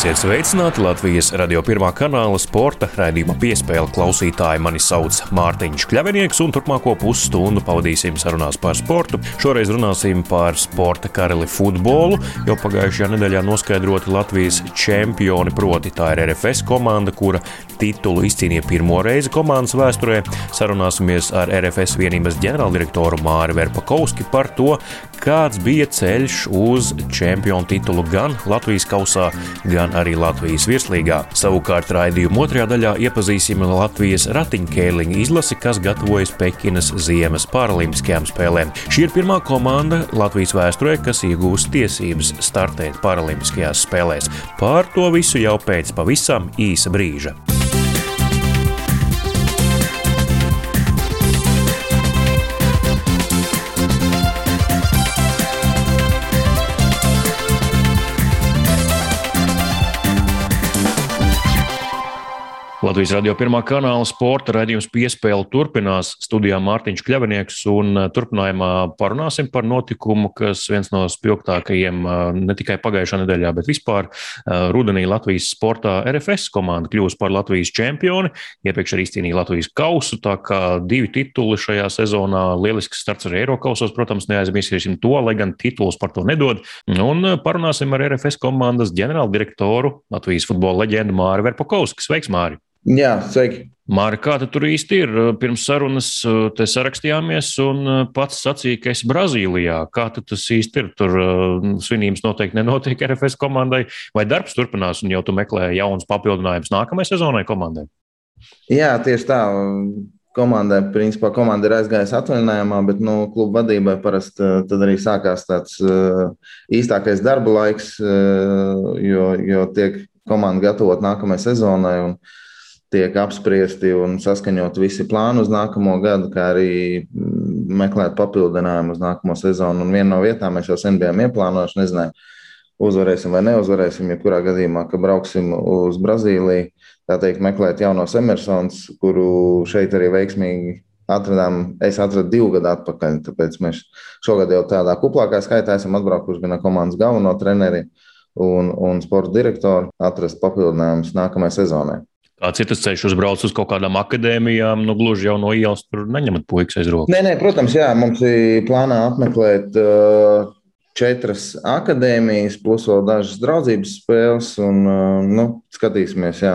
Esiet sveicināti Latvijas radio pirmā kanāla sporta raidījuma piespēle klausītāji. Mani sauc Mārtiņš Kļavinieks, un turpmāko pusstundu pavadīsim sarunās par sportu. Šoreiz runāsim par sporta karali futbolu, jo pagājušajā nedēļā noskaidroti Latvijas čempioni, proti tā ir RFS komanda, kura titulu izcīnīja pirmo reizi komandas vēsturē. Sarunāsimies ar RFS vienības ģenerāldirektoru Māri Verpakovski par to, kāds bija ceļš uz čempionu titulu gan Latvijas kausā, gan arī Latvijas virslīgā. Savukārt raidījuma otrajā daļā iepazīsim Latvijas ratiņķēliņa izlasi, kas gatavojas Pekinas ziemas paralimpiskajām spēlēm. Šī ir pirmā komanda Latvijas vēsturē, kas iegūst tiesības startēt paralimpiskajās spēlēs. Pār to visu jau pēc pavisam īsa brīža. Latvijas radio pirmā kanāla sporta raidījums piespēle turpinās. Studijā Mārtiņš Kļavinieks un uh, turpinājumā parunāsim par notikumu, kas viens no spilgtākajiem uh, ne tikai pagājušā nedēļā, bet vispār uh, rudenī Latvijas sportā RFS komanda kļūst par Latvijas čempioni. Iepriekš arī izcīnīja Latvijas kausu, tā kā divi tituli šajā sezonā. Lielisks starts arī Eirokausos, protams, neaizmirsīsim to, lai gan tituls par to nedod. Un parunāsim ar RFS komandas ģenerāldirektoru Latvijas futbola leģendu Māri Verpakovski. Sveiks, Māri! Jā, sveiki. Māri, kā tur īsti ir? Pirms sarunas uh, te sarakstījāmies, un uh, pats sacīja, ka esi Brazīlijā. Kā tas īsti ir? Tur uh, svinības noteikti nenotiek RFS komandai, vai darbs turpinās, un jau tu meklē jaunus papildinājumus nākamajai sezonai komandai? Jā, tieši tā. Komandai, principā, komanda ir aizgājusi atvaļinājumā, bet nu, kluba vadībai parasti tad arī sākās tāds īstākais darba laiks, jo, jo tiek komanda gatavot nākamajai sezonai. Un, uh, tiek apspriesti un saskaņot visi plāni uz nākamo gadu, kā arī mm, meklēt papildinājumu uz nākamo sezonu. Un viena no vietām mēs jau sen bijām ieplānojuši, nezinājām, uzvarēsim vai neuzvarēsim. Jebkurā gadījumā, ka brauksim uz Brazīliju, tā teikt, meklēt jaunos Emersons, kuru šeit arī veiksmīgi atradām. Es atradu divu gadu atpakaļ, tāpēc mēs šogad jau tādā kuplākā skaitā esam atbraukuši gan komandas galveno treneri un, un sporta direktoru atrast papildinājumus nākamajai sezonai. Kāds ir tas ceļš uzbrauc uz kaut kādām akadēmijām, nu gluži jau no ielas tur neņemat puikas aiz rokas? Nē, nē, protams, jā, mums ir plānā apmeklēt uh, četras akadēmijas, plus vēl dažas draudzības spēles, un uh, nu, skatīsimies, jā,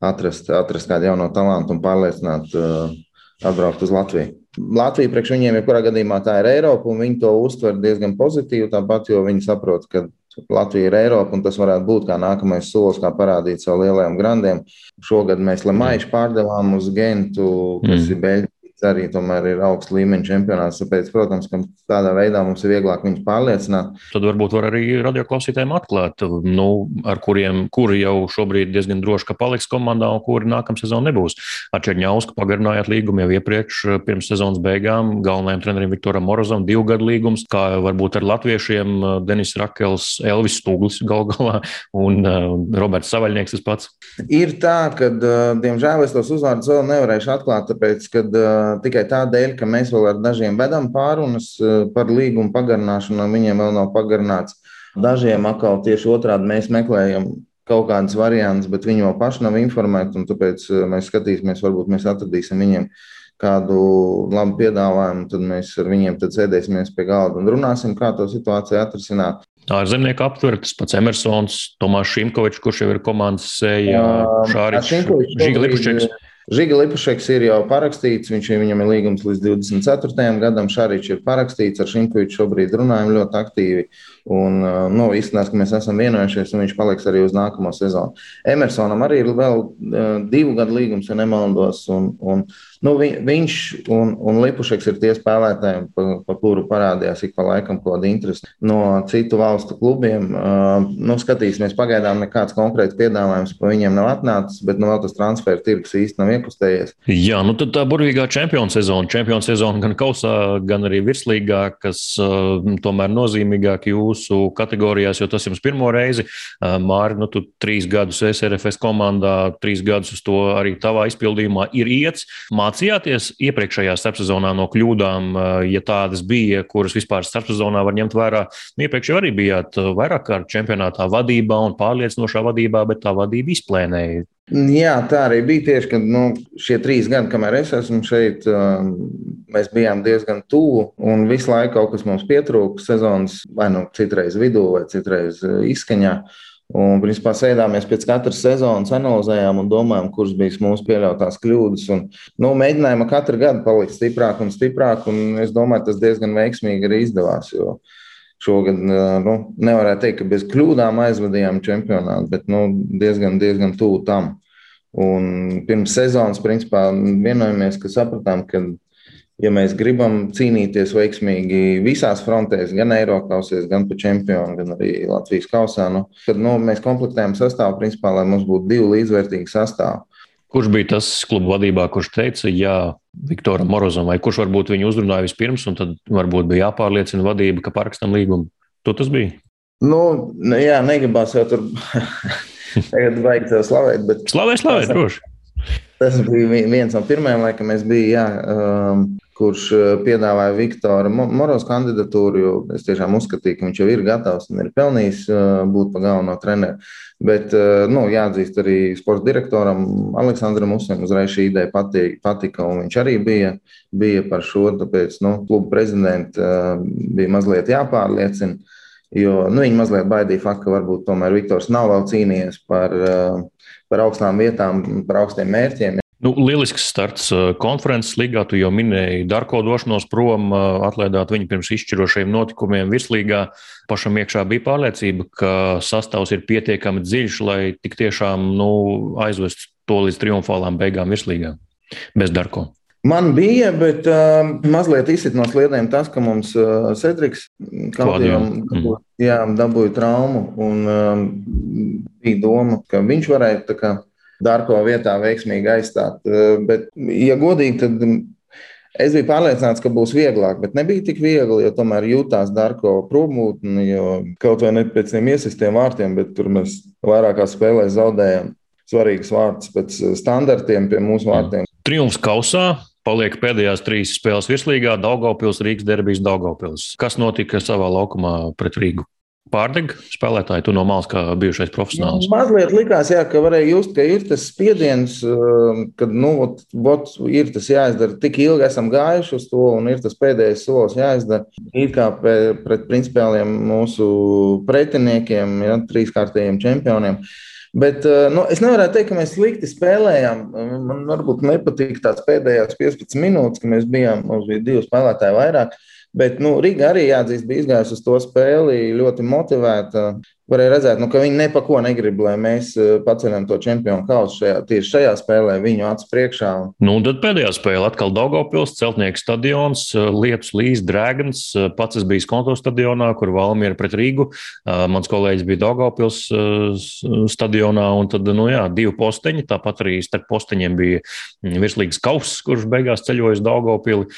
atrast, atrast kādu jaunu talantu un pārliecināt, uh, atbraukt uz Latviju. Latvija priekš viņiem, jebkurā gadījumā, tā ir Eiropa, un viņi to uztver diezgan pozitīvi, tāpat, jo viņi saprot, ka Latvija ir Eiropa, un tas varētu būt kā nākamais solis, kā parādīt savu lielajiem grandiem. Šogad mēs Lemaišu pārdevām uz Gentu, kas mm. ir Beļģija arī tomēr ir augsts līmeņa čempionāts. Tāpēc, protams, ka tādā veidā mums ir vieglāk viņus pārliecināt. Tad varbūt var arī radioklausītājiem atklāt, nu, ar kuriem kuri jau šobrīd diezgan droši, ka paliks komandā un kuri nākamā sezona nebūs. Ar Černiausku pagarinājāt līgumu jau iepriekš, pirms sezonas beigām. Galvenajam trenerim Viktoram Morozam divu gadu līgums, kā varbūt ar latviešiem Denis Rakels, Elvis Stūglis gal galā un uh, Roberts Savaļnieks tas pats. Ir tā, ka, uh, diemžēl, es tos uzvārdus vēl nevarēšu atklāt, tāpēc, kad tikai tādēļ, ka mēs vēl ar dažiem vedam pārunas par līgumu pagarināšanu, un viņiem vēl nav pagarināts. Dažiem atkal tieši otrādi mēs meklējam kaut kādas variantus, bet viņi vēl paši nav informēti, un tāpēc mēs skatīsimies, varbūt mēs atradīsim viņiem kādu labu piedāvājumu, tad mēs ar viņiem sēdēsimies pie galda un runāsim, kā to situāciju atrisināt. Ārzemnieku aptverts, pats Emersons, Tomāš Šimkovičs, kurš jau ir komandas sēja, Šāriņš, Žiga Lipušķeks. Žiga Lipašeks ir jau parakstīts, viņš, viņam ir līgums līdz 24. gadam. Šāriņš ir parakstīts, ar Šimkoviču šobrīd runājam ļoti aktīvi. Un, nu, izskatās, ka mēs esam vienojušies, un viņš paliks arī uz nākamo sezonu. Emersonam arī ir vēl divu gadu līgums, ja nemaldos. Un, un, nu, vi, viņš un, un Lipušeks ir tie spēlētāji, pa, pa kuru parādījās ik pa laikam kaut kāda interese no citu valstu klubiem. Nu, skatīsimies, pagaidām nekāds konkrēts piedāvājums pa viņiem nav atnācis, bet nu, vēl tas transfer tirgus īsti nav iekustējies. Jā, nu tad tā burvīgā čempionu sezona, čempionu sezona gan kausā, gan arī virslīgā, kas tomēr nozīmīgāk jūs jūsu kategorijās, jo tas jums pirmo reizi. Māri, nu, tu trīs gadus SRFS komandā, trīs gadus uz to arī tavā izpildījumā ir iets. Mācījāties iepriekšējā starpsezonā no kļūdām, ja tādas bija, kuras vispār starpsezonā var ņemt vērā. Nu, iepriekš jau arī bijāt vairāk kārt čempionātā vadībā un pārliecinošā vadībā, bet tā vadība izplēnēja. Jā, tā arī bija tieši, kad nu, šie trīs gadi, kamēr es esmu šeit, mēs bijām diezgan tuvu un visu laiku kaut kas mums pietrūka sezonas, vai nu citreiz vidū, vai citreiz izskaņā. Un, principā, sēdāmies pēc katras sezonas, analizējām un domājām, kuras bija mūsu pieļautās kļūdas. Un, nu, mēģinājām katru gadu palikt stiprāk un stiprāk, un es domāju, tas diezgan veiksmīgi arī izdevās. Jo šogad nu, nevarētu teikt, ka bez kļūdām aizvadījām čempionātu, bet nu, diezgan, diezgan tuvu tam. Un pirms sezonas, principā, vienojamies, ka sapratām, ka ja mēs gribam cīnīties veiksmīgi visās frontēs, gan Eiropausēs, gan pa čempionu, gan arī Latvijas kausā, nu, tad nu, mēs komplektējam sastāvu, principā, lai mums būtu divi līdzvērtīgi sastāvi. Kurš bija tas klubu vadībā, kurš teica, jā, Viktoram Morozam, vai kurš varbūt viņu uzrunāja vispirms, un tad varbūt bija jāpārliecina vadība, ka parakstam līgumu? To tas bija. Nu, jā, negribās jau tur tagad vajag tev slavēt, bet. Slavē, slavē, droši. Tas bija viens no pirmajiem, laikam, es biju, jā, um, kurš uh, piedāvāja Viktora Moros kandidatūru, jo es tiešām uzskatīju, ka viņš jau ir gatavs un ir pelnījis uh, būt pa galveno treneru. Bet, uh, nu, jāatzīst arī sporta direktoram Aleksandram Usim, uzreiz šī ideja patika, patika un viņš arī bija, bija par šo, tāpēc, nu, klubu prezidenta bija mazliet jāpārliecina, jo, nu, viņi mazliet baidīja faktu, ka varbūt tomēr Viktors nav vēl cīnījies par uh, par augstām vietām, par augstiem mērķiem. Nu, lielisks starts uh, konferences līgā. Tu jau minēji Darko došanos prom, uh, atlaidāt viņu pirms izšķirošajiem notikumiem virslīgā. Pašam iekšā bija pārliecība, ka sastāvs ir pietiekami dziļš, lai tik tiešām nu, aizvestu to līdz triumfālām beigām virslīgā bez Darko. Man bija, bet uh, mazliet izsit no sliedēm tas, ka mums uh, Cedriks kaut kādā veidā dabūja traumu. Un, uh, bija doma, ka viņš varētu kā, Darko vietā veiksmīgi aizstāt. Uh, bet, ja godīgi, tad es biju pārliecināts, ka būs vieglāk, bet nebija tik viegli, jo tomēr jutās Darko probūtni, jo kaut vai ne pēc tiem iesistiem vārtiem, bet tur mēs vairākās spēlēs zaudējām svarīgas vārtus pēc standartiem pie mūsu vārtiem. Triumfs kausā, paliek pēdējās trīs spēles virslīgā - Daugopils, Rīgas derbijas, Daugopils. Kas notika savā laukumā pret Rīgu? Pārdeg spēlētāji, tu no malas kā bijušais profesionāls. Nu, mazliet likās, jā, ka varēja just, ka ir tas spiediens, um, kad nu, ot, ot, ir tas jāizdara. Tik ilgi esam gājuši uz to, un ir tas pēdējais solis jāizdara. Ir kā pret principiāliem mūsu pretiniekiem, ja, trīskārtējiem čempioniem. Uh, Bet eh, nu, es nevaru teikt, ka mēs slikti spēlējām. Man varbūt nepatīk tās pēdējās 15 minūtes, kad mēs bijām, mums bija divi spēlētāji vairāk. Bet nu, Riga arī jāatzīst, bija izgājusi uz to spēli ļoti motivēta varēja redzēt, nu, ka viņi neko negrib, lai mēs eh, paceļam to čempionu kausu šajā, tieši šajā spēlē, viņu acu priekšā. Nu, tad pēdējā spēle atkal Daugopils, Celtnieks stadions, eh, Lietus Līs, Dragons. Eh, pats es biju Skonto stadionā, kur Valmiera pret Rīgu. Mans kolēģis bija Daugopils stadionā, un tad, nu jā, divi posteņi, tāpat arī starp posteņiem bija mm, virslīgas kauss, kurš beigās ceļoja uz Daugopili.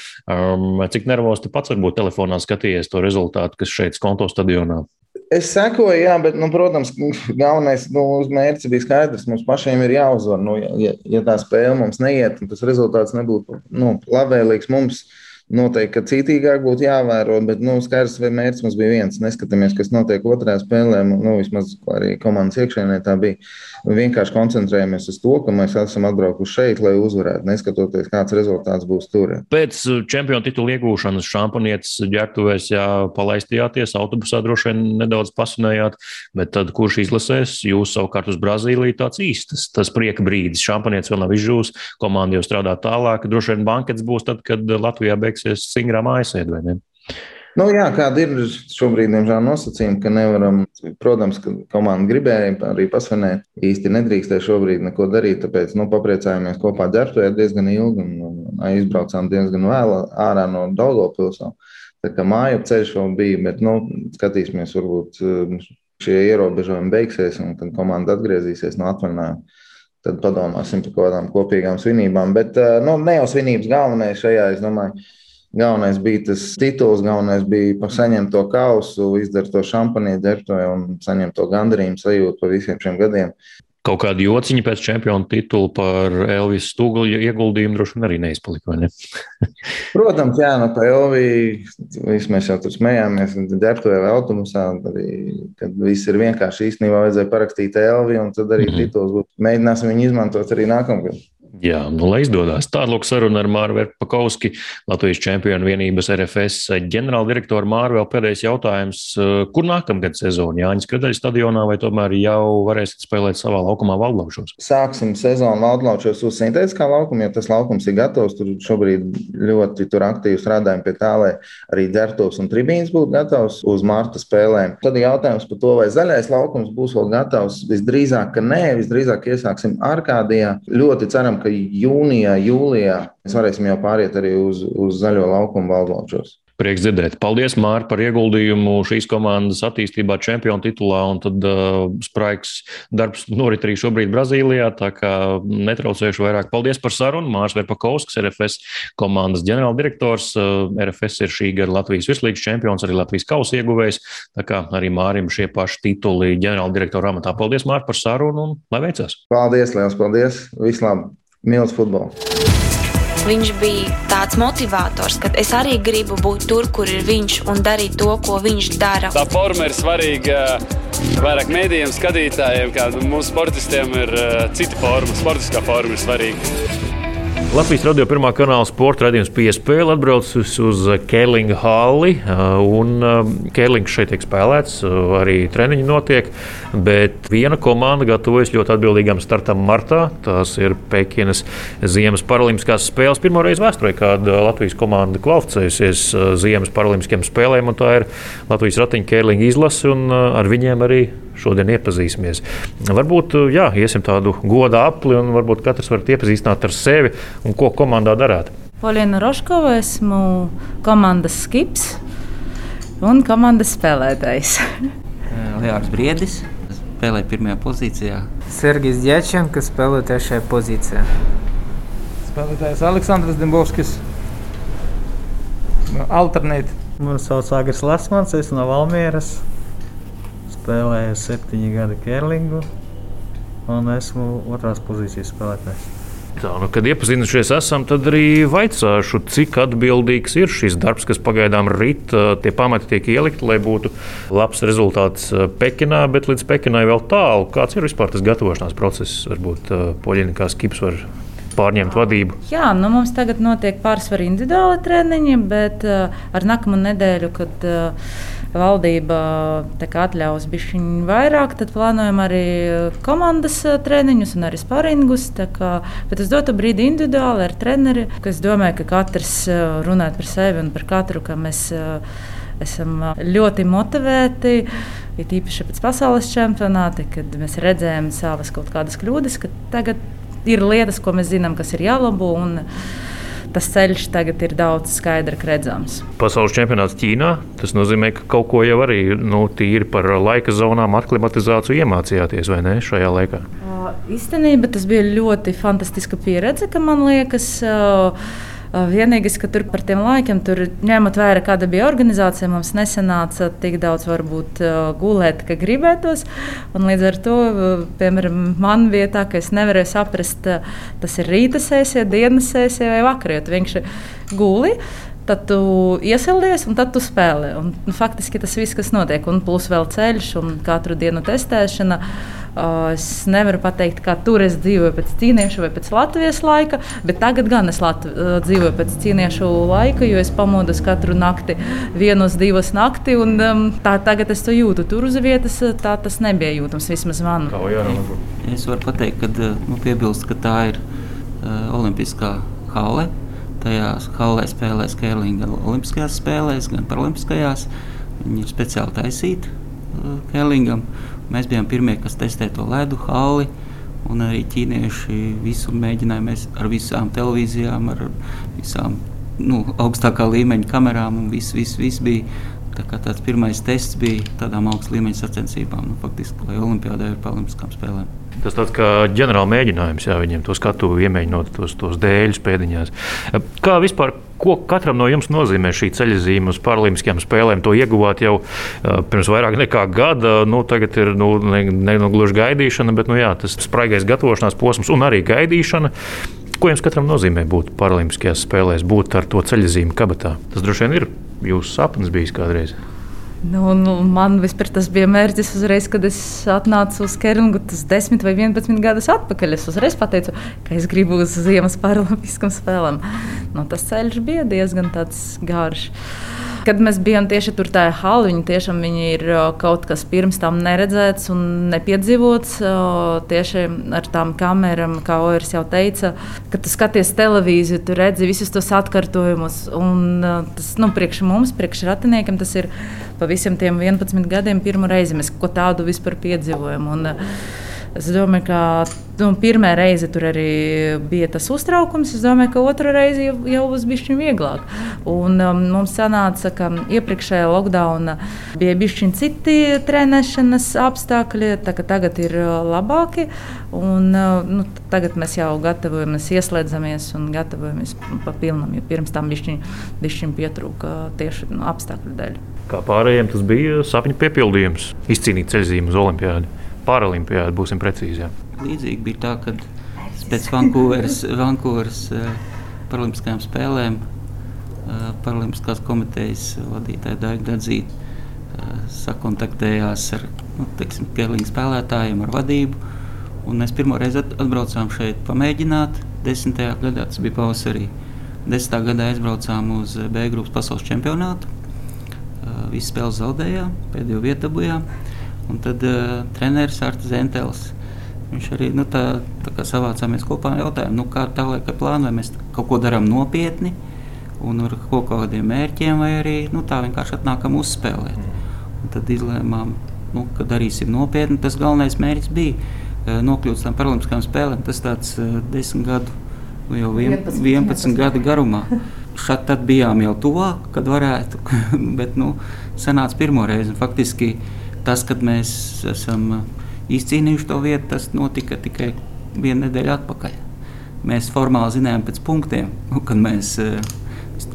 Cik nervos tu pats varbūt telefonā skatījies to rezultātu, kas šeit Skonto stadionā? Es sekoju, jā, bet, nu, protams, galvenais nu, mērķis bija skaidrs. Mums pašiem ir jāuzvar. Nu, ja, ja tā spēle mums neiet, tad tas rezultāts nebūtu nu, labvēlīgs mums. Uh, Noteikti, ka citīgāk būtu jāvēro, bet nu, skaidrs, vai mērķis mums bija viens. Neskatāmies, kas notiek otrajā spēlē, nu, vismaz arī komandas iekšēnē tā bija. Vienkārši koncentrējamies uz to, ka mēs esam atbraukuši šeit, lai uzvarētu, neskatoties, kāds rezultāts būs tur. Pēc čempionu titula iegūšanas šampanietis ģērbtuvēs, jā, palaistījāties, autobusā droši vien nedaudz pasunējāt, bet tad kurš izlasēs, jūs savukārt uz Brazīliju tāds īstas, tas prieka brīdis. Šampanietis vēl nav izžūs, komanda jau strādā tālāk, droši vien bankets būs tad, kad Latvijā beigs beigsies stingrā mājasēde, vai ne? Nu, jā, kāda ir šobrīd, diemžēl, nosacījuma, ka nevaram, protams, ka komanda gribēja arī pasvinēt. Īsti nedrīkstēja šobrīd neko darīt, tāpēc nu, papriecājāmies kopā ģērbtuvē diezgan ilgi un, un, un izbraucām diezgan vēlu ārā no Daugopilsām. Tā kā māja ceļš vēl bija, bet nu, skatīsimies, varbūt um, šie ierobežojumi beigsies un kad komanda atgriezīsies no atvaļinājuma. Tad padomāsim par kaut kādām kopīgām svinībām. Bet uh, nu, ne jau svinības galvenais šajā, es domāju, Galvenais bija tas tituls, galvenais bija saņemt to kausu, izdarīt to šampanietu ģērbto un saņemt to gandarījumu sajūtu par visiem šiem gadiem. Kaut kāda jociņa pēc čempionu titula par Elvis Stūgļa ieguldījumu droši vien arī neizpalika. Ne? Protams, jā, no tā Elvija mēs jau tur smējāmies, vai autobusā, arī, kad viss ir vienkārši īstenībā vajadzēja parakstīt Elviju, un tad arī mm -hmm. tituls būtu. Mēģināsim viņu izmantot arī nākamgad. Jā, nu, lai izdodas. Tāda lūk saruna ar Māru Verpakovski, Latvijas čempionu vienības RFS ģenerāldirektoru Māru. Vēl pēdējais jautājums. Kur nākamgad sezona? Jāņas Kredaļa stadionā vai tomēr jau varēsiet spēlēt savā laukumā Valdlaušos? Sāksim sezonu Valdlaušos uz sintētiskā laukuma, jo tas laukums ir gatavs. Tur šobrīd ļoti tur aktīvi strādājam pie tā, lai arī ģērbtos un tribīns būtu gatavs uz marta spēlēm. Tad ir jautājums par to, vai zaļais laukums būs vēl gatavs. Visdrīzāk, ka nē, visdrīzāk iesāksim Arkādijā. Ļoti ceram, ka jūnijā, jūlijā mēs varēsim jau pāriet arī uz, uz zaļo laukumu valdlaučos. Prieks dzirdēt. Paldies, Mārtiņ, par ieguldījumu šīs komandas attīstībā, čempionu titulā. Un tad uh, spraigs darbs norit arī šobrīd Brazīlijā. Tā kā netraucējuši vairāk. Paldies par sarunu. Mārcis Verpakovskis, RFS komandas ģenerāldirektors. Uh, RFS ir šī gada Latvijas vislīgas čempions, arī Latvijas kausa ieguvējs. Tā kā arī Mārim šie paši tituli ģenerāldirektora amatā. Paldies, Mārtiņ, par sarunu un lai veicas! Paldies, liels paldies! Vislabāk! Mīlas futbolu! Viņš bija tāds motivators, ka es arī gribu būt tur, kur ir viņš un darīt to, ko viņš dara. Tā forma ir svarīga vairāk mēdījiem, skatītājiem, kā mūsu sportistiem ir eh, cita forma. Sportiskā forma ir svarīga. Latvijas radio pirmā kanāla sporta raidījums piespēle atbraucis uz Kēlinga halli. Un Kēlings šeit tiek spēlēts, arī treniņi notiek. Bet viena komanda gatavojas ļoti atbildīgam startam martā. Tās ir Pekinas Ziemas Paralimpiskās spēles. Pirmo reizi vēsturē, kad Latvijas komanda kvalificējusies Ziemas Paralimpiskajām spēlēm, un tā ir Latvijas ratiņa Kēlinga izlase, un ar viņiem arī šodien iepazīsimies. Varbūt jā, iesim tādu godu apli, un varbūt katrs var iepazīstināt ar sevi un ko komandā darāt. Polina Roškova, esmu komandas skips un komandas spēlētājs. Lielāks Briedis spēlē pirmajā pozīcijā. Sergejs Djačenko spēlē trešajā pozīcijā. Spēlētājs Aleksandrs Dembovskis. Alternēt. Mani sauc Agris Lasmans, esmu no Valmieras spēlēju septiņi gadi Kerlingu un esmu otrās pozīcijas spēlētājs. Tā, nu, kad iepazinušies esam, tad arī vaicāšu, cik atbildīgs ir šis darbs, kas pagaidām rit. Tie pamati tiek ielikti, lai būtu labs rezultāts Pekinā, bet līdz Pekinai vēl tālu. Kāds ir vispār tas gatavošanās process? Varbūt Poļiņa skips var pārņemt vadību? Jā, nu mums tagad notiek pārsvarā individuāli treniņi, bet uh, ar nākamo nedēļu, kad uh, valdība atļaus bišķiņu vairāk, tad plānojam arī komandas treniņus un arī sparingus. Bet uz dotu brīdi individuāli ar treneri, kas domāju, ka katrs runāt par sevi un par katru, ka mēs esam ļoti motivēti. Ir īpaši pēc pasaules čempionāta, kad mēs redzējām savas kaut kādas kļūdas, ka tagad ir lietas, ko mēs zinām, kas ir jālabo. Un, tas ceļš tagad ir daudz skaidrāk redzams. Pasaules čempionāts Ķīnā. Tas nozīmē, ka kaut ko jau arī nu, tīri par laika zonām, aklimatizāciju iemācījāties vai ne šajā laikā? Uh, īstenībā tas bija ļoti fantastiska pieredze, ka man liekas. Uh, Vienīgais, ka tur par tiem laikiem, tur ņemot vērā, kāda bija organizācija, mums nesanāca tik daudz varbūt, gulēt, ka gribētos. Un līdz ar to, piemēram, man bija tā, ka es nevarēju saprast, tas ir rīta sēsija, dienas sēsija vai vakarā. Tu vienkārši guli tad tu iesildies un tad tu spēlē. Un, nu, faktiski tas viss, kas notiek, un plus vēl ceļš un katru dienu testēšana. Uh, es nevaru pateikt, kā tur es dzīvoju pēc cīniešu vai pēc Latvijas laika, bet tagad gan es Latv uh, dzīvoju pēc cīniešu laika, jo es pamodos katru nakti, vienos divas nakti. Un, um, tā, tagad es to jūtu. Tur uz vietas tā tas nebija jūtams vismaz man. Es varu pateikt, ka nu, piebilst, ka tā ir uh, Olimpiskā hale. Tajā halē spēlēs Kēlinga gan Olimpiskajās spēlēs, gan Paralimpiskajās. Viņi ir speciāli taisīti uh, Kēlingam. Mēs bijām pirmie, kas testēja to ledu halli. Un arī ķīnieši visu mēģināja mēs ar visām televīzijām, ar visām nu, augstākā līmeņa kamerām. Viss vis, vis bija Tā kā tāds pirmais tests bija tādām augsta līmeņa sacensībām, nu, faktiski, lai Olimpijādē ir par Olimpiskām spēlēm. Tas tāds kā ģenerāla mēģinājums, jā, viņiem to skatu iemēģinot tos, tos dēļus pēdiņās. Kā vispār, ko katram no jums nozīmē šī ceļzīme uz Paralimpiskajām spēlēm? To ieguvāt jau pirms vairāk nekā gada. Nu, tagad ir nu, ne, ne nu, gluži gaidīšana, bet nu, jā, tas spraigais gatavošanās posms un arī gaidīšana. Ko jums katram nozīmē būt Paralimpiskajās spēlēs, būt ar to ceļzīmi kabatā? Tas droši vien ir jūsu sapnis bijis kādreiz? Nu, nu, man vispār tas bija mērķis uzreiz, kad es atnācu uz Kerlingu. Tas 10 vai 11 gadus atpakaļ. Es uzreiz pateicu, ka es gribu uz Ziemas Paralimpiskām spēlēm. Nu, tas ceļš bija diezgan garš. Kad mēs bijām tieši tur, tā hala, viņi tiešām viņi ir kaut kas pirms tam neredzēts un nepiedzīvots. Tieši ar tām kamerām, kā Oirs jau teica, kad tu skaties televīziju, tu redzi visus tos atkārtojumus. Un tas, nu, priekš mums, priekš ratiniekiem, tas ir pa visiem tiem 11 gadiem pirmo reizi mēs ko tādu vispār piedzīvojam. Un, Es domāju, ka nu, pirmā reize tur arī bija tas uztraukums. Es domāju, ka otrā reize jau, jau būs bijis vieglāk. Un, um, mums sanāca, ka iepriekšējā lockdownā bija bijuši citi trenēšanas apstākļi, tā, tagad ir uh, labāki. Un, uh, nu, tagad mēs jau gatavojamies, ieslēdzamies un gatavojamies pa pilnam. Pirms tam bija pietrūka tieši nu, apstākļu dēļ. Kā pārējiem tas bija sapņu piepildījums, izcīnīt ceļzīmu uz Olimpādu. Paralimpiāda, būsim precīzi. Jā. Līdzīgi bija tā, ka pēc Vankūveras, Vankūveras uh, Paralimpiskajām spēlēm uh, Paralimpiskās komitejas vadītāja Daiga Dadzīta uh, sakontaktējās ar nu, Kerlīņa spēlētājiem, ar vadību. Un mēs pirmo reizi atbraucām šeit pamēģināt. Desmitajā gadā tas bija pavasarī. Desmitā gadā aizbraucām uz B grupas pasaules čempionātu. Visas spēles zaudējām, pēdējo vietu dabūjām. Un tad uh, treneris Arts Zentels. Viņš arī nu, tā, tā savācāmies kopā un jautājām, nu, kā tālāk ar plānu, vai mēs kaut ko darām nopietni un ar kaut kādiem mērķiem, vai arī nu, tā vienkārši atnākam uzspēlēt. Un tad izlēmām, nu, ka darīsim nopietni. Tas galvenais mērķis bija uh, nokļūt tam paralimpiskajām spēlēm. Tas tāds uh, desmit gadu, nu, jau vien, 11, 11 gadu garumā. Šad tad bijām jau tuvāk, kad varētu, bet nu, sanāca pirmo reizi. Faktiski tas, kad mēs esam uh, izcīnījuši to vietu, tas notika tikai vienu nedēļu atpakaļ. Mēs formāli zinājām pēc punktiem, nu, kad mēs uh,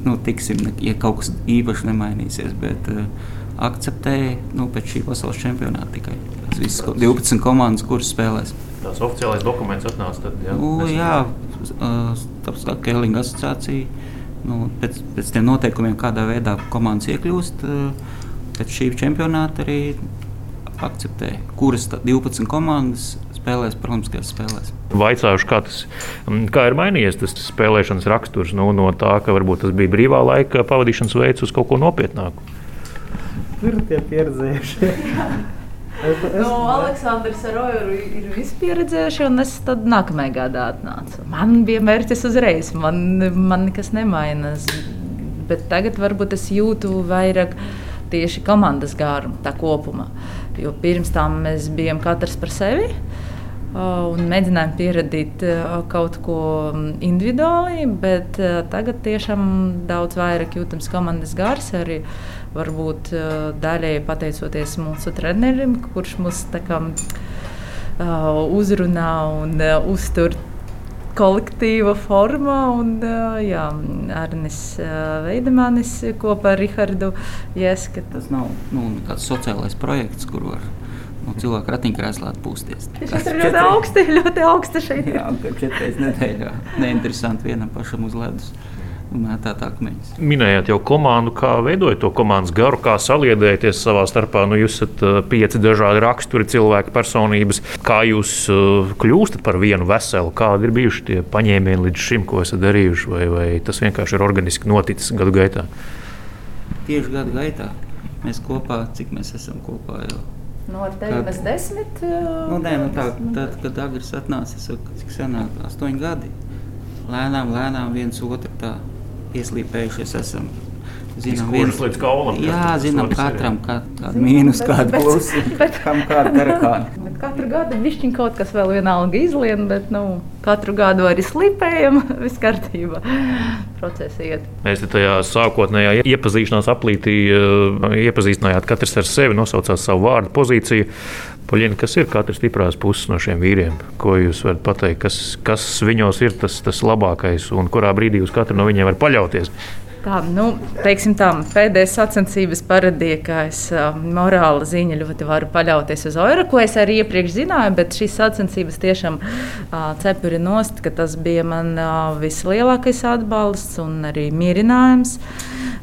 nu, tiksim, ja kaut kas īpaši nemainīsies. Bet, uh, akceptēja nu, pēc šī pasaules čempionāta tikai tas viss 12 komandas, kuras spēlēs. Tas oficiālais dokuments atnāca tad, jā, nu, jā, tāpēc kā Kēlinga asociācija. Nu, pēc, pēc tiem noteikumiem, kādā veidā komandas iekļūst, pēc šī čempionāta arī akceptē, kuras 12 komandas spēlēs Paralimpiskajās spēlēs. Vaicājuši, kā, tas, kā ir mainījies tas spēlēšanas raksturs nu, no tā, ka varbūt tas bija brīvā laika pavadīšanas veids uz kaut ko nopietnāku. Tur tie pieredzējušie. Es, es... No, Aleksandrs Rojas ir vispieredzējuši, un es tad nākamajā gadā atnācu. Man bija mērķis uzreiz, man, man nekas nemainas. Bet tagad varbūt es jūtu vairāk tieši komandas gārumu, tā kopumā. Jo pirms tam mēs bijām katrs par sevi. Un mēģinājām pieradīt kaut ko individuāli, bet tagad tiešām daudz vairāk jūtams komandas gars. Arī varbūt daļēji pateicoties mūsu trenerim, kurš mūs kā, uzrunā un uztur kolektīva formā. Un, jā, Arnis Veidemanis kopā ar Rihardu Jeske. Tas nav nu, kāds sociālais projekts, kur var nu, cilvēku ratiņkrēslā atpūsties. Tas ir ļoti augsti, ļoti augsti šeit. Jā, četras nedēļā. Neinteresanti vienam pašam uz ledus mētāt akmeņus. Minējāt jau komandu, kā veidojat to komandas garu, kā saliedēties savā starpā. Nu, jūs esat uh, pieci dažādi raksturi, cilvēki, personības. Kā jūs uh, kļūstat par vienu veselu? Kādi ir bijuši tie paņēmieni līdz šim, ko esat darījuši, vai, vai tas vienkārši ir organiski noticis gadu gaitā? Tieši gadu gaitā mēs kopā, cik mēs esam kopā jau. Tevi mēs desmit. Uh, nu, nē, nu tā, tad, kad Agris atnāca, es saku, cik senāk, astoņi gadi. Lēnām, lēnām viens otru tā ieslīpējušies esam. Zinām, viens, kaulam, jā, zinām, katram kāda mīnus, kāda plusi, kam kāda karakāna. Katru gadu višķiņ kaut kas vēl vienalga izlien, bet nu, katru gadu arī slipējam, viss kārtībā. Procesi iet. Mēs te tajā sākotnējā iepazīšanās aplītī uh, iepazīstinājāt katrs ar sevi, nosaucāt savu vārdu pozīciju. Poļina, kas ir katrs stiprās puses no šiem vīriem? Ko jūs varat pateikt, kas, kas viņos ir tas, tas labākais un kurā brīdī uz katru no viņiem var paļauties? Tā, nu, teiksim tā, pēdējais sacensības parādīja, ka es uh, morāla ziņa ļoti varu paļauties uz Oiru, ko es arī iepriekš zināju, bet šīs sacensības tiešām uh, cepuri nost, ka tas bija man uh, vislielākais atbalsts un arī mierinājums.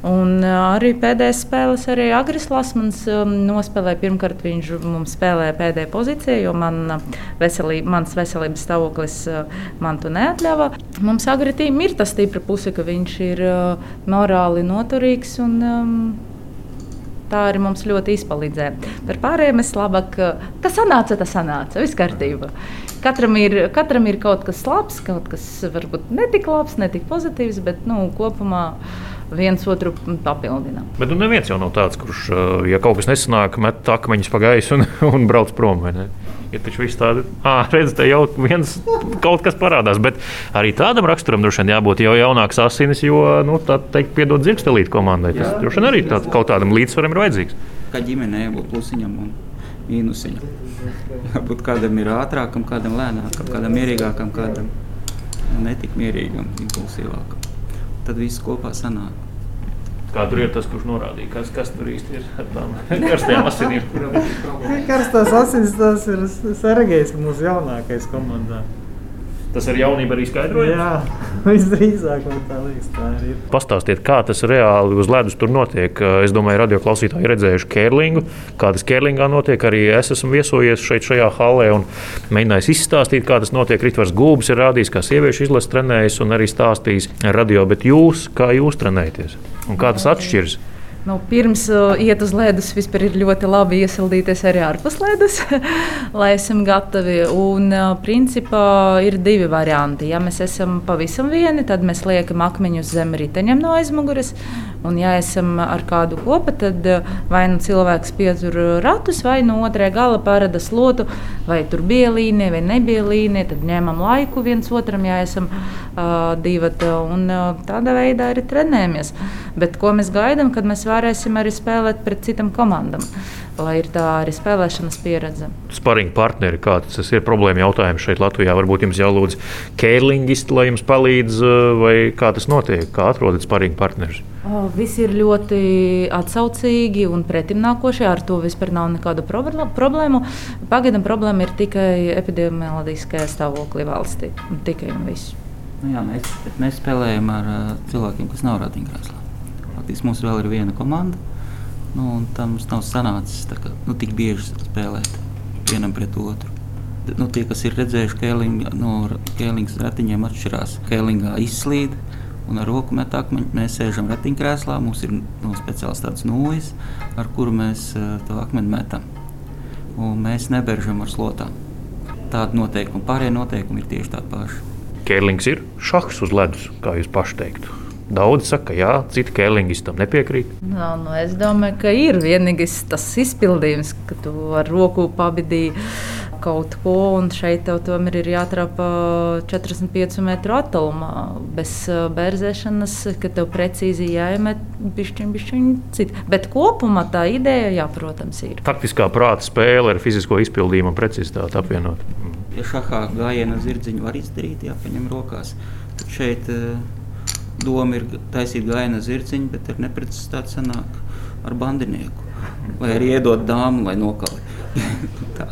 Un arī pēdējais spēles, arī Agris Lasmans um, nospēlēja. Pirmkārt, viņš mums spēlēja pēdējā pozīcijā, jo man, veselība, mans veselības stāvoklis man to neatļāva. Mums Agritīm ir tas stipra puse, ka viņš ir morāli noturīgs. Un, um, tā arī mums ļoti izpalīdzēja. Par pārējiem es labāk, kas sanāca, tas sanāca. Viss kārtībā. Katram ir, katram ir kaut kas labs, kaut kas varbūt netik labs, netik pozitīvs, bet nu, kopumā viens otru papildina. Bet nu, neviens jau nav tāds, kurš, ja kaut kas nesanāk, met akmeņus pa gaisu un, un brauc prom. Ir taču viss tāds, ah, redziet, te jau viens kaut kas parādās. Bet arī tādam raksturam droši vien jābūt jau jaunāks asinis, jo nu, tā teikt, piedod zirgstelīt komandai. Tas droši vien arī tāds, kaut kādam līdzsvaram ir vajadzīgs. Kā ģimenei jābūt plusiņam un mīnusiņam. Varbūt kādam ir ātrākam, kādam lēnākam, kādam mierīgākam, kādam netik mierīgam, impulsīvākam. Tad viss kopā sanāk. Kā tur ir tas, kurš norādīja, kas, kas tur īsti ir ar tām karstajām asinīm? Karstās asins tas ir Sergejs, mūsu jaunākais komandā. Tas ar jaunību arī skaidrojas. Jā, visdrīzāk man tā liekas. Tā ir. Pastāstiet, kā tas reāli uz ledus tur notiek. Es domāju, radio klausītāji ir redzējuši kērlingu. Kā tas kērlingā notiek, arī es esmu viesojies šeit, šajā hallē un mēģinājis izstāstīt, kā tas notiek. Ritvars Gulbis ir rādījis, kā sieviešu izlases trenējas un arī stāstījis radio. Bet jūs, kā jūs trenējaties un kā tas atšķiras? Nu, pirms uh, iet uz ledus, vispār ir ļoti labi iesildīties arī ārpus ledus, lai esam gatavi. Un, uh, principā, ir divi varianti. Ja mēs esam pavisam vieni, tad mēs liekam akmeņus zem riteņiem no aizmugures. Un, ja esam ar kādu kopā, tad uh, vai nu cilvēks pietur ratus, vai no otrā gala parāda slotu, vai tur bija līnija vai nebija līnija. Tad ņemam laiku viens otram, ja esam uh, divi. Uh, tādā veidā arī trenējamies. Bet ko mēs gaidām, kad mēs varēsim arī spēlēt pret citām komandām? Lai ir tā arī spēlēšanas pieredze. Sparinga partneri, kāds tas ir problēma jautājums šeit Latvijā? Varbūt jums jālūdz kērlingisti, lai jums palīdz, vai kā tas notiek, kā atrodat sparinga partnerus? Visi ir ļoti atsaucīgi un pretimnākoši. Ar to vispār nav nekādu problēmu. Pagaidām problēma ir tikai epidemioloģiskajā stāvoklī valstī. Tikai un viss. Nu jā, mēs, mēs spēlējam ar uh, cilvēkiem, kas nav ratiņkrēslā. Faktiski mums vēl ir viena komanda. Nu, tam mums nav sanācis kā, nu, tik bieži spēlēt vienam pret otru. Nu, tie, kas ir redzējuši, ka no kēlīņa ratiņiem atšķirās. Kēlīņā izslīd un ar roku met akmeņu. Mēs sēžam ratiņkrēslā, mums ir nu, speciāls tāds nūjas, ar kuru mēs uh, to akmeni metam. Un mēs neberžam ar slotām. Tāda noteikuma, pārējie noteikumi ir tieši tādi paši. Kēlings ir šachs uz ledus, kā jūs paši teiktu. Daudzi saka, ka jā, citi kēlingi tam nepiekrīt. No, nu, es domāju, ka ir vienīgais tas izpildījums, ka tu ar roku pabidīji kaut ko, un šeit tev tomēr ir jātrapa 45 metru attālumā. Bez bērzēšanas, ka tev precīzi jāiemet pišķiņu, pišķiņu citu. Bet kopumā tā ideja, jā, protams, ir. Taktiskā prāta spēle ar fizisko izpildījumu un precizitāti apvienot. Ja šahā gājienu zirdziņu var izdarīt, jāpaņem rokās, tad šeit uh, doma ir taisīt gājienu zirciņu, bet ir neprecizitāte sanāk ar bandinieku. Vai arī iedot dāmu, lai nokali. tā,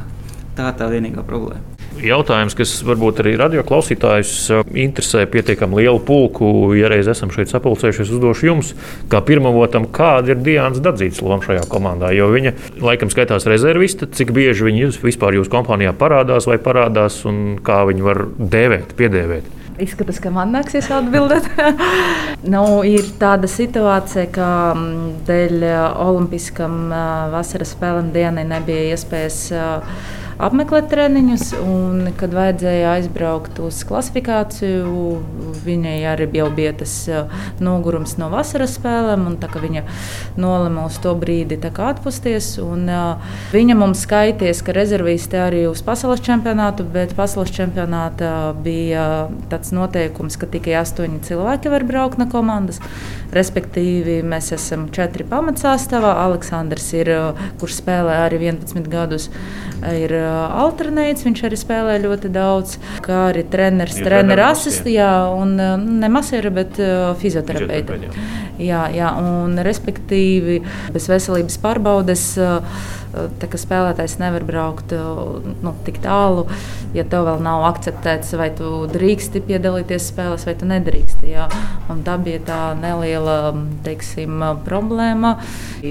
tā tā vienīgā problēma. Jautājums, kas varbūt arī radioklausītājus uh, interesē pietiekami lielu pulku, ja reiz esam šeit sapulcējušies, uzdošu jums, kā pirmavotam, kāda ir Dienas Dadzītas loma šajā komandā. Jo viņa laikam skaitās rezerviste, cik bieži viņa vispār jūsu kompānijā parādās vai parādās un kā viņi var dēvēt, piedēvēt. Izskatās, ka man nāksies atbildēt. nu, ir tāda situācija, ka mm, dēļ Olimpiskam vasaras spēlēm dienai nebija iespējas apmeklēt treniņus. Un, kad vajadzēja aizbraukt uz klasifikāciju, viņai arī bija tas nogurums no vasaras spēlēm. Un, viņa nolēma uz to brīdi atpūsties. Un, viņa mums skaities, ka rezervisti arī uz pasaules čempionātu, bet pasaules čempionātā bija tāds noteikums, ka tikai astoņi cilvēki var braukt no komandas. Respektīvi, mēs esam četri pamatsastāvā. Aleksandrs ir, kurš spēlē arī 11 gadus, ir alternēts. Viņš arī spēlē ļoti daudz, kā arī treneris, treneris asistijā un ne masēra, bet fizioterapeita. Jā, jā, un respektīvi bez veselības pārbaudes. Tā kā spēlētājs nevar braukt nu, tik tālu, ja tev vēl nav akceptēts, vai tu drīksti piedalīties spēlēs, vai tu nedrīksti. Jā. Un tā bija tā neliela teiksim, problēma.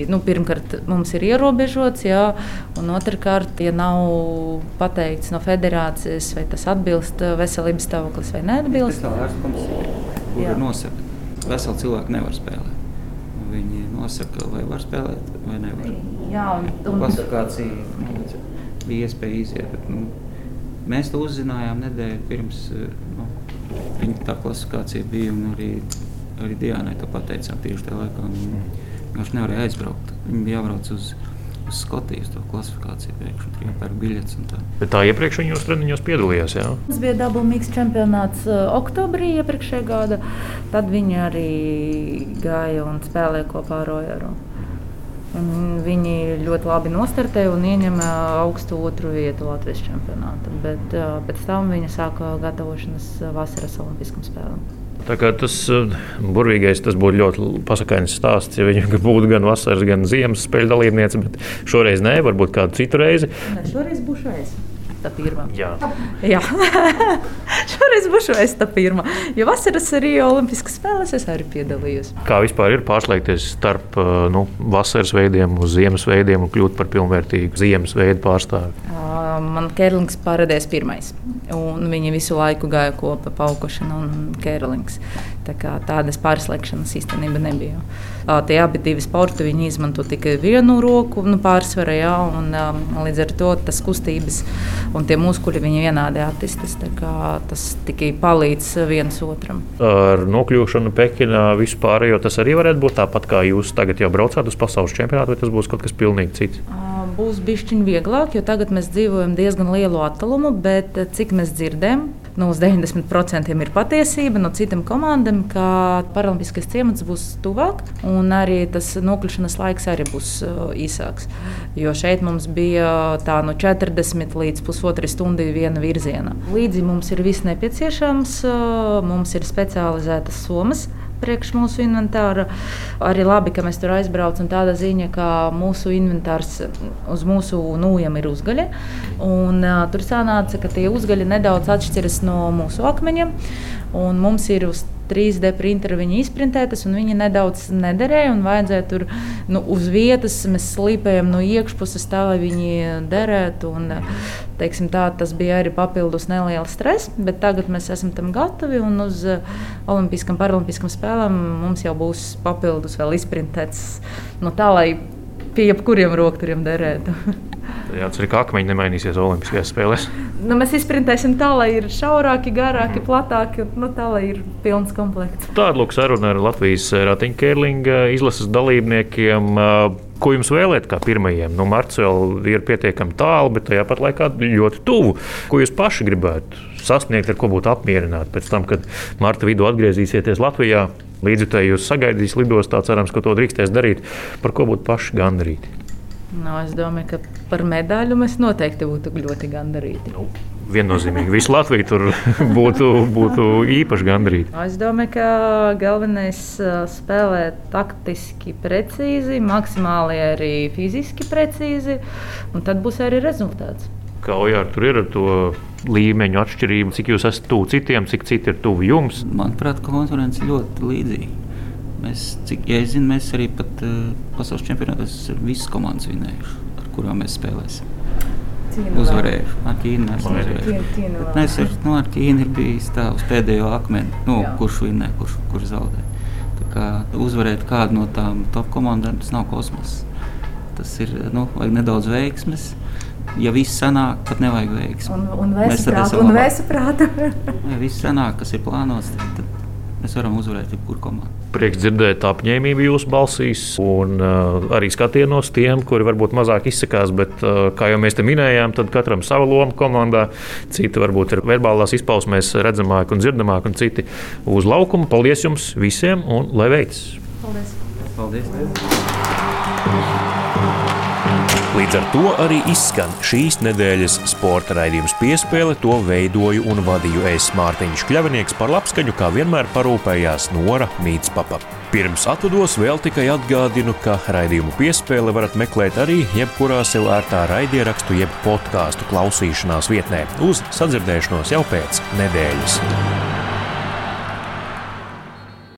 Nu, pirmkārt, mums ir ierobežots, jā, un otrkārt, ja nav pateikts no federācijas, vai tas atbilst veselības stāvoklis vai neatbilst. Tas ir ārsts, kurš nosaka veseli cilvēki nevar spēlēt. Viņi nosaka, vai var spēlēt, vai nevar. Jā, un, un... Klasifikācija nu, bija iespēja iziet. Bet, nu, mēs to uzzinājām nedēļu pirms nu, viņa tā klasifikācija bija. Arī, arī Dienai to pateicām tieši tajā laikā. Viņš nevarēja aizbraukt. Viņi bija jābrauc uz uz uz Skotijas to klasifikāciju pēkšņi tur jāpērk biļetes. Tā. Bet tā iepriekš viņos treniņos piedalījās. Jā? Mums bija dabūmīgs čempionāts uh, oktobrī iepriekšējā gada. Tad viņi arī gāja un spēlēja kopā ar Rojaru. Un viņi ļoti labi nostartēja un ieņēma augstu otru vietu Latvijas čempionātā. Bet uh, pēc tam viņi sāka gatavošanos vasaras Olimpiskajām spēlēm. Tas uh, burvīgais tas būtu ļoti pasakains stāsts, ja viņa būtu gan vasaras, gan ziemas spēļu dalībniece, šoreiz nē, varbūt kādu citu reizi. Ne, šoreiz būšu es tā pirmā. Jā, Jā. šoreiz būšu es tā pirmā. Jo vasaras Rio Olimpiskas spēlēs es arī piedalījos. Kā vispār ir pārslēgties starp uh, nu, vasaras veidiem uz ziemas veidiem un kļūt par pilnvērtīgu ziemas veidu pārstāvi? Man Kērlings parādījās pirmais. Un viņi visu laiku gāja kopā paukošana un Kērlings. Tā kā tādas pārslēgšanas īstenībā nebija. Tie abi divi sporti viņi izmanto tikai vienu roku nu, pārsvarā, jā, un līdz ar to tas kustības un tie muskuļi viņi vienādi attīstās. Tas tikai palīdz viens otram. Ar nokļūšanu Pekinā vispār, jo tas arī varētu būt tāpat kā jūs tagad jau braucāt uz pasaules čempionātu, vai tas būs kaut kas pilnīgi cits? Būs bišķiņ vieglāk, jo tagad mēs dzīvojam diezgan lielu attālumu, bet cik mēs dzirdam, nu, uz 90% ir patiesība. No citām komandām, ka Paralimpiskais ciemats būs tuvāk, un arī tas nokļūšanas laiks arī būs uh, īsāks. Jo šeit mums bija tā no 40 līdz pusotrai stundai viena virziena. Līdzi mums ir viss nepieciešams, uh, mums ir specializētas somas priekš mūsu inventāra. Arī labi, ka mēs tur aizbraucam. Tāda ziņa, ka mūsu inventārs uz mūsu nūjiem ir uzgaļi. Un, uh, tur sanāca, ka tie uzgaļi nedaudz atšķiras no mūsu akmeņiem. Mums ir uz 3D printeru viņi izprintētas, un viņi nedaudz nederēja. Vajadzēja tur nu, uz vietas, mēs slīpējam no iekšpuses tā, lai viņi derētu. Un, teiksim, tā, tas bija arī papildus neliels stress, bet tagad mēs esam tam gatavi. Un uz Olimpiskām, Paralimpiskām spēlēm mums jau būs papildus vēl izprintēts nu, tā, lai pie jebkuriem rokturiem derētu. Jā, tas ir kā akmeņi nemainīsies Olimpiskajās spēlēs. Nu, mēs izprintēsim tā, lai ir šaurāki, garāki, platāki, nu, tā, lai ir pilns komplekts. Tāda lūk saruna ar Latvijas ratiņķērlinga izlases dalībniekiem. Ko jums vēlēt, kā pirmajiem? Nu, Marts vēl ir pietiekami tālu, bet tajā pat laikā ļoti tuvu. Ko jūs paši gribētu sasniegt, ar ko būtu apmierināti pēc tam, kad marta vidū atgriezīsieties Latvijā? Līdzjutēji jūs sagaidīs lidostā, cerams, ka to drīkstēs darīt. Par ko būtu paši gandarīti? Nu, es domāju, ka par medaļu mēs noteikti būtu ļoti gandarīti. Nu, viennozīmīgi. Visu Latviju tur būtu, būtu īpaši gandarīti. Es domāju, ka galvenais ir spēlēt taktiski precīzi, maksimāli arī fiziski precīzi, un tad būs arī rezultāts. Kā Ojāra tur ir ar to līmeņu atšķirību, cik jūs esat tuvu citiem, cik citi ir tuvu jums? Manuprāt, konkurence ļoti līdzīga. Mēs, cik ja es zinu, mēs arī pat uh, pasaules čempionātos visas komandas vinējuši, ar kurām mēs spēlēsim. Uzvarējuši. Ar Ķīnu esam uzvarējuši. Mēs ar, nu, ar Ķīnu ir bijis tā uz pēdējo akmeni, nu, Jā. kurš vinnē, kurš, kurš zaudē. Tā kā uzvarēt kādu no tām top komandām, tas nav kosmos. Tas ir, nu, vajag nedaudz veiksmes, ja viss sanāk, tad nevajag veiksmi. Un, un Mēs vēsu prātu. Ja viss sanāk, kas ir plānots, tad, tad mēs varam uzvarēt jebkuru komandu. Prieks dzirdēt apņēmību jūsu balsīs, un uh, arī skatienos tiem, kuri varbūt mazāk izsakās. Bet, uh, kā jau mēs te minējām, tad katram sava loma komandā. Citi varbūt ir verbālās izpausmēs redzamāki un dzirdamāki, un citi uz laukuma. Paldies jums visiem, un lai veicas! Paldies! Paldies! Līdz ar to arī izskan šīs nedēļas sporta raidījums piespēle. To veidoju un vadīju es Mārtiņš Kļavinieks par labskaņu, kā vienmēr parūpējās Nora Mītspapa. Pirms atvados vēl tikai atgādinu, ka raidījumu piespēle varat meklēt arī jebkurā sev ērtā raidierakstu jeb podkāstu klausīšanās vietnē uz sadzirdēšanos jau pēc nedēļas.